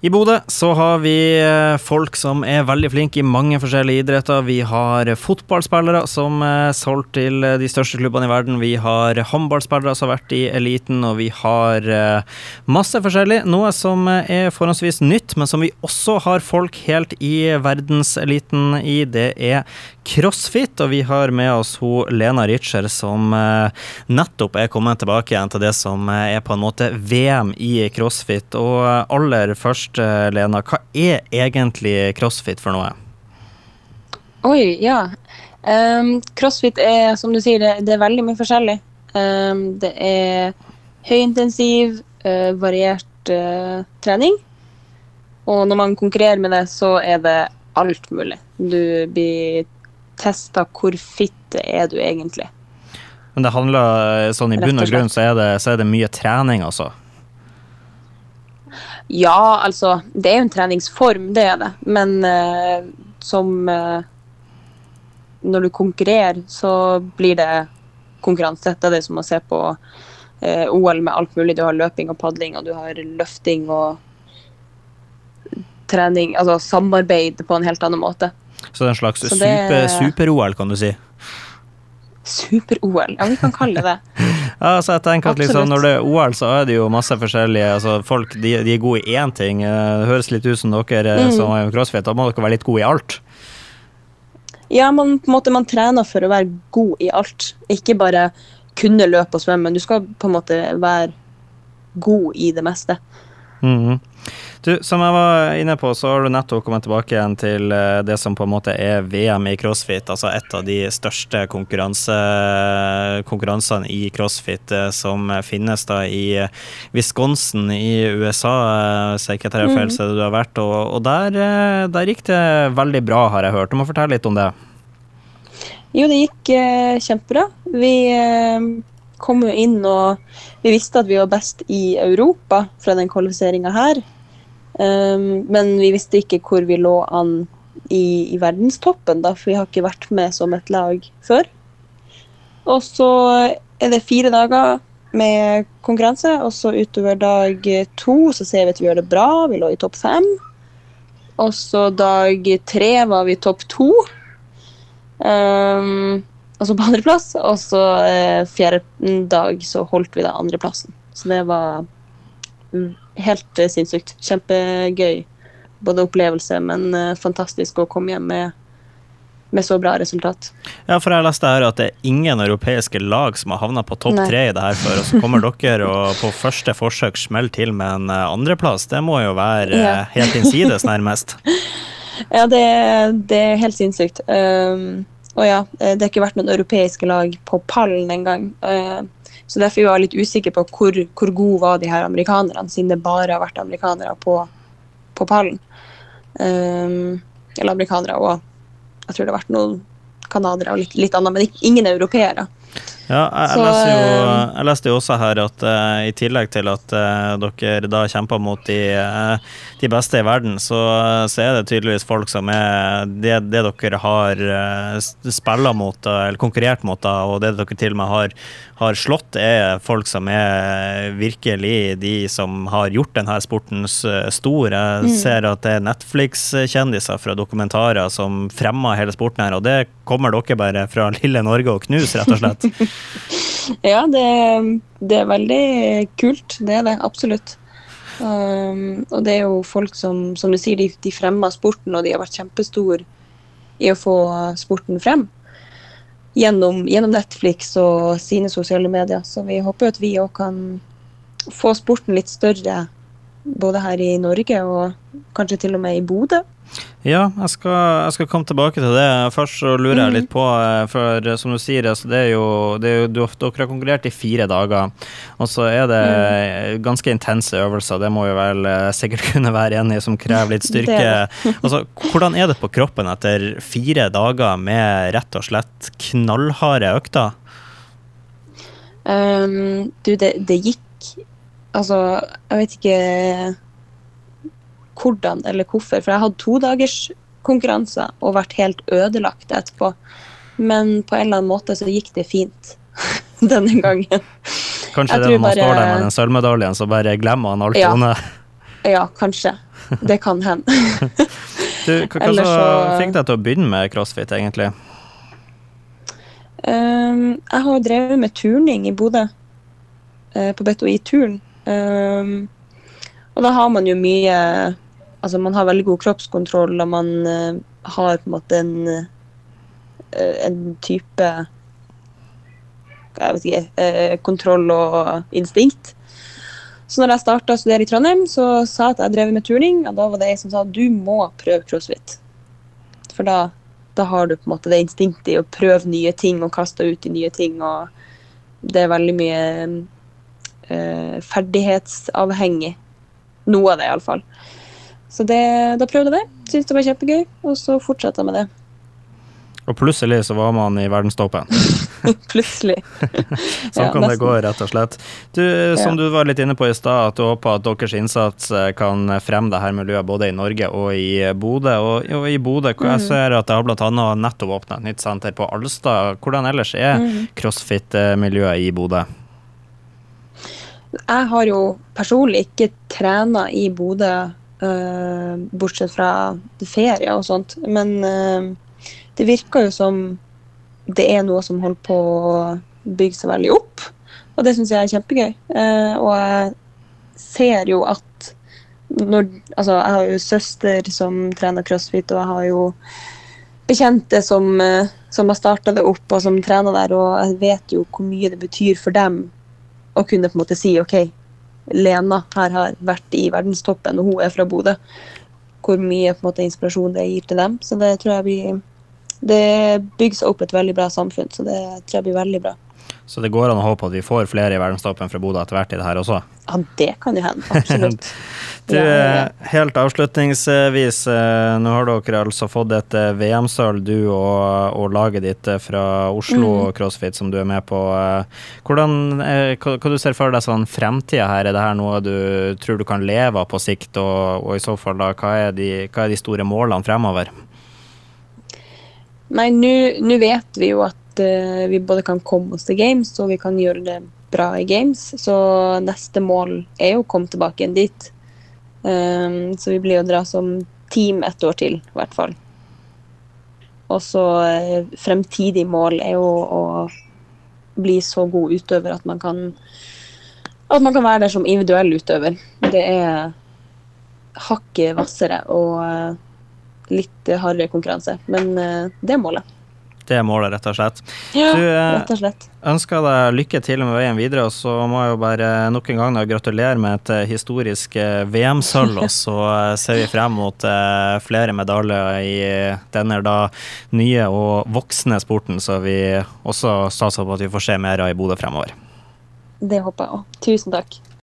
I Bodø så har vi eh, folk som er veldig flinke i mange forskjellige idretter. Vi har fotballspillere som er solgt til de største klubbene i verden. Vi har håndballspillere som har vært i eliten, og vi har eh, masse forskjellig. Noe som er forholdsvis nytt, men som vi også har folk helt i verdenseliten i. Det er crossfit, og vi har med oss ho Lena Ritscher, som eh, nettopp er kommet tilbake igjen til det som er på en måte VM i crossfit. Og aller først eh, Lena. Hva er egentlig crossfit for noe? Oi, ja. Um, crossfit er, som du sier, det, det er veldig mye forskjellig. Um, det er høyintensiv, uh, variert uh, trening. Og når man konkurrerer med det, så er det alt mulig. Du blir testa hvor fit er du egentlig. Men det handler sånn i bunn og grunn så er, det, så er det mye trening, altså? Ja, altså Det er jo en treningsform, det er det. Men uh, som uh, Når du konkurrerer, så blir det konkurranse. Det er det som å se på uh, eh, OL med alt mulig. Du har løping og padling, og du har løfting og trening Altså samarbeid på en helt annen måte. Så det er en slags super-OL, super kan du si? Super-OL, ja vi kan kalle det det. Ja, så jeg tenker at liksom, Når det er OL, så er det jo masse forskjellige altså Folk de, de er gode i én ting. Eh, det høres litt ut som dere eh, mm. som er crossfit. Da må dere være litt gode i alt? Ja, man, på en måte, man trener for å være god i alt. Ikke bare kunne løpe og svømme. men Du skal på en måte være god i det meste. Mm. Du, Som jeg var inne på, så har du nettopp kommet tilbake igjen til eh, det som på en måte er VM i crossfit. Altså et av de største konkurranse, konkurransene i crossfit eh, som finnes da i Wisconsin i USA, sekretærfølelse så du har vært. Og, og der, eh, der, gikk det veldig bra, har jeg hørt. Du må fortelle litt om det. Jo, det gikk eh, kjempebra. Vi eh, kom jo inn og vi visste at vi var best i Europa fra den kvalifiseringa her. Um, men vi visste ikke hvor vi lå an i, i, verdenstoppen, da, for vi har ikke vært med som et lag før. Og så er det fire dager med konkurranse, og så utover dag to så ser vi at vi gjør det bra. Vi lå i topp fem. Og så dag tre var vi topp to. Um, altså på andreplass. Og så eh, fjerde dag så holdt vi da andreplassen. Så det var helt eh, sinnssykt. Kjempegøy. Både opplevelse, men eh, fantastisk å komme hjem med, med så bra resultat. Ja, for jeg leste her at det er ingen europeiske lag som har havna på topp tre i det her før, og så kommer dere og på første forsøk smeller til med en uh, andreplass. Det må jo være ja. helt innsides, nærmest. ja, det, det, er helt sinnssykt. Um, og ja, det har ikke vært noen europeiske lag på pallen engang. Uh, så derfor var jeg litt usikker på hvor, hvor gode var de her amerikanerne, siden det bare har vært amerikanere på, på pallen. Um, eller amerikanere og jeg tror det har vært noen canadiere og litt, litt annet, men ingen europeere. Ja, jeg, så, leste jo, eh, jeg, leste jo, også her at uh, i tillegg til at uh, dere da kjemper mot de, uh, de, beste i verden, så, så, er det tydeligvis folk som er det, det dere har uh, mot, eller konkurrert mot, da, og det dere til og med har, har, slått, er folk som er virkelig de som har gjort denne sporten stor. Jeg mm. ser at det er Netflix-kjendiser fra dokumentarer som fremmer hele sporten her, og det kommer dere bare fra lille Norge og knuser, rett og slett. ja, det, det, er veldig kult. Det er det absolutt. Um, og det er jo folk som, som du sier, de, de fremmer sporten, og de har vært kjempestore i å få sporten frem. Gjennom, gjennom, Netflix og sine sosiale medier. Så vi håper at vi òg kan få sporten litt større, både her i Norge og kanskje til og med i Bodø. Ja, jeg skal, jeg skal, komme tilbake til det. Først så lurer jeg litt på, eh, for eh, som du sier, altså det er jo, det er jo Dere har konkurrert i fire dager, og så er det mm. ganske intense øvelser. Det må jo vel eh, sikkert kunne være enig som krever litt styrke. altså, hvordan er det på kroppen etter fire dager med rett og slett knallharde økter? Um, du, det, det gikk Altså, jeg vet ikke hvordan eller hvorfor. For jeg hadde to dagers konkurranser og vært helt ødelagt etterpå. Men på en eller annen måte så gikk det fint denne gangen. Kanskje det er når man bare... står der med den sølvmedaljen, så bare glemmer han alt ja. Ja, kanskje. det kan hende. du, hva, hva så... fikk deg til å begynne med crossfit, egentlig? Um, jeg har drevet med turning i Bodø, uh, på i turn. Um, og da har man jo mye Altså, man har veldig god kroppskontroll, og man uh, har på en måte en, uh, en type jeg vet ikke, kontroll og instinkt. Så når jeg starta å studere i Trondheim, så sa jeg at jeg drev med turning, og da var det ei som sa du må prøve crossfit. For da da har du på en måte det instinktet i å prøve nye ting og kaste ut i nye ting. og Det er veldig mye uh, ferdighetsavhengig. Noe av det, iallfall. Så det, da prøvde jeg det. Syntes det var kjempegøy, og så fortsatte jeg med det. Og plutselig så var man i verdenstoppen. plutselig. sånn ja, kan nesten. det gå, rett og slett. Du, som ja. du var litt inne på i stad, at du håper at deres innsats eh, kan fremme dette miljøet både i Norge og i Bodø. Og, og i Bodø, mm. jeg ser at det har bl.a. nettopp åpna et nytt senter på Alstad. Hvordan ellers er mm. crossfit-miljøet i Bodø? Jeg har jo personlig ikke trena i Bodø, uh, bortsett fra ferie og sånt. Men uh, det virker jo som det er noe som holder på å bygge seg veldig opp. Og det syns jeg er kjempegøy. Uh, og jeg ser jo at når Altså, jeg har jo søster som trener crossfit, og jeg har jo bekjente som, som har starta det opp, og som trener der, og jeg vet jo hvor mye det betyr for dem å kunne på en måte si OK, Lena her har vært i verdenstoppen, og hun er fra Bodø. Hvor mye på en måte inspirasjon det gir til dem. Så det tror jeg blir det bygges opp et veldig bra samfunn, så det tror jeg blir veldig bra. Så det går an å håpe at vi får flere i verdenstoppen fra Bodø etter hvert i det her også? Ja, det kan jo hende. Absolutt. du. Helt avslutningsvis, eh, nå har dere altså fått et eh, VM-sølv, du og, og, laget ditt eh, fra Oslo mm. CrossFit som du er med på. Hvordan, hva, hva du ser for deg sånn fremtida her? Er det her noe du tror du kan leve av på sikt, og, og i så fall da, hva er, de, hva er de store målene fremover? Nei, nå vet vi jo at uh, vi både kan komme oss til games og vi kan gjøre det bra i games. Så neste mål er jo å komme tilbake igjen dit. Um, så vi blir å dra som team et år til, i hvert fall. Og så uh, fremtidig mål er jo å bli så god utøver at man kan at man kan være der som individuell utøver. Det er hakket hvassere og uh, litt hardere konkurranse. Men eh, det er målet. Det er målet, rett og slett. Ja, du, eh, rett og slett. ønsker deg lykke til med veien videre, og så må jeg jo bare nok en gang gratulere med et eh, historisk VM-sølv. og så ser vi frem mot flere medaljer i denne da nye og voksne sporten, så vi også satser på at vi får se mer av i Bodø fremover. Det håper jeg òg. Tusen takk.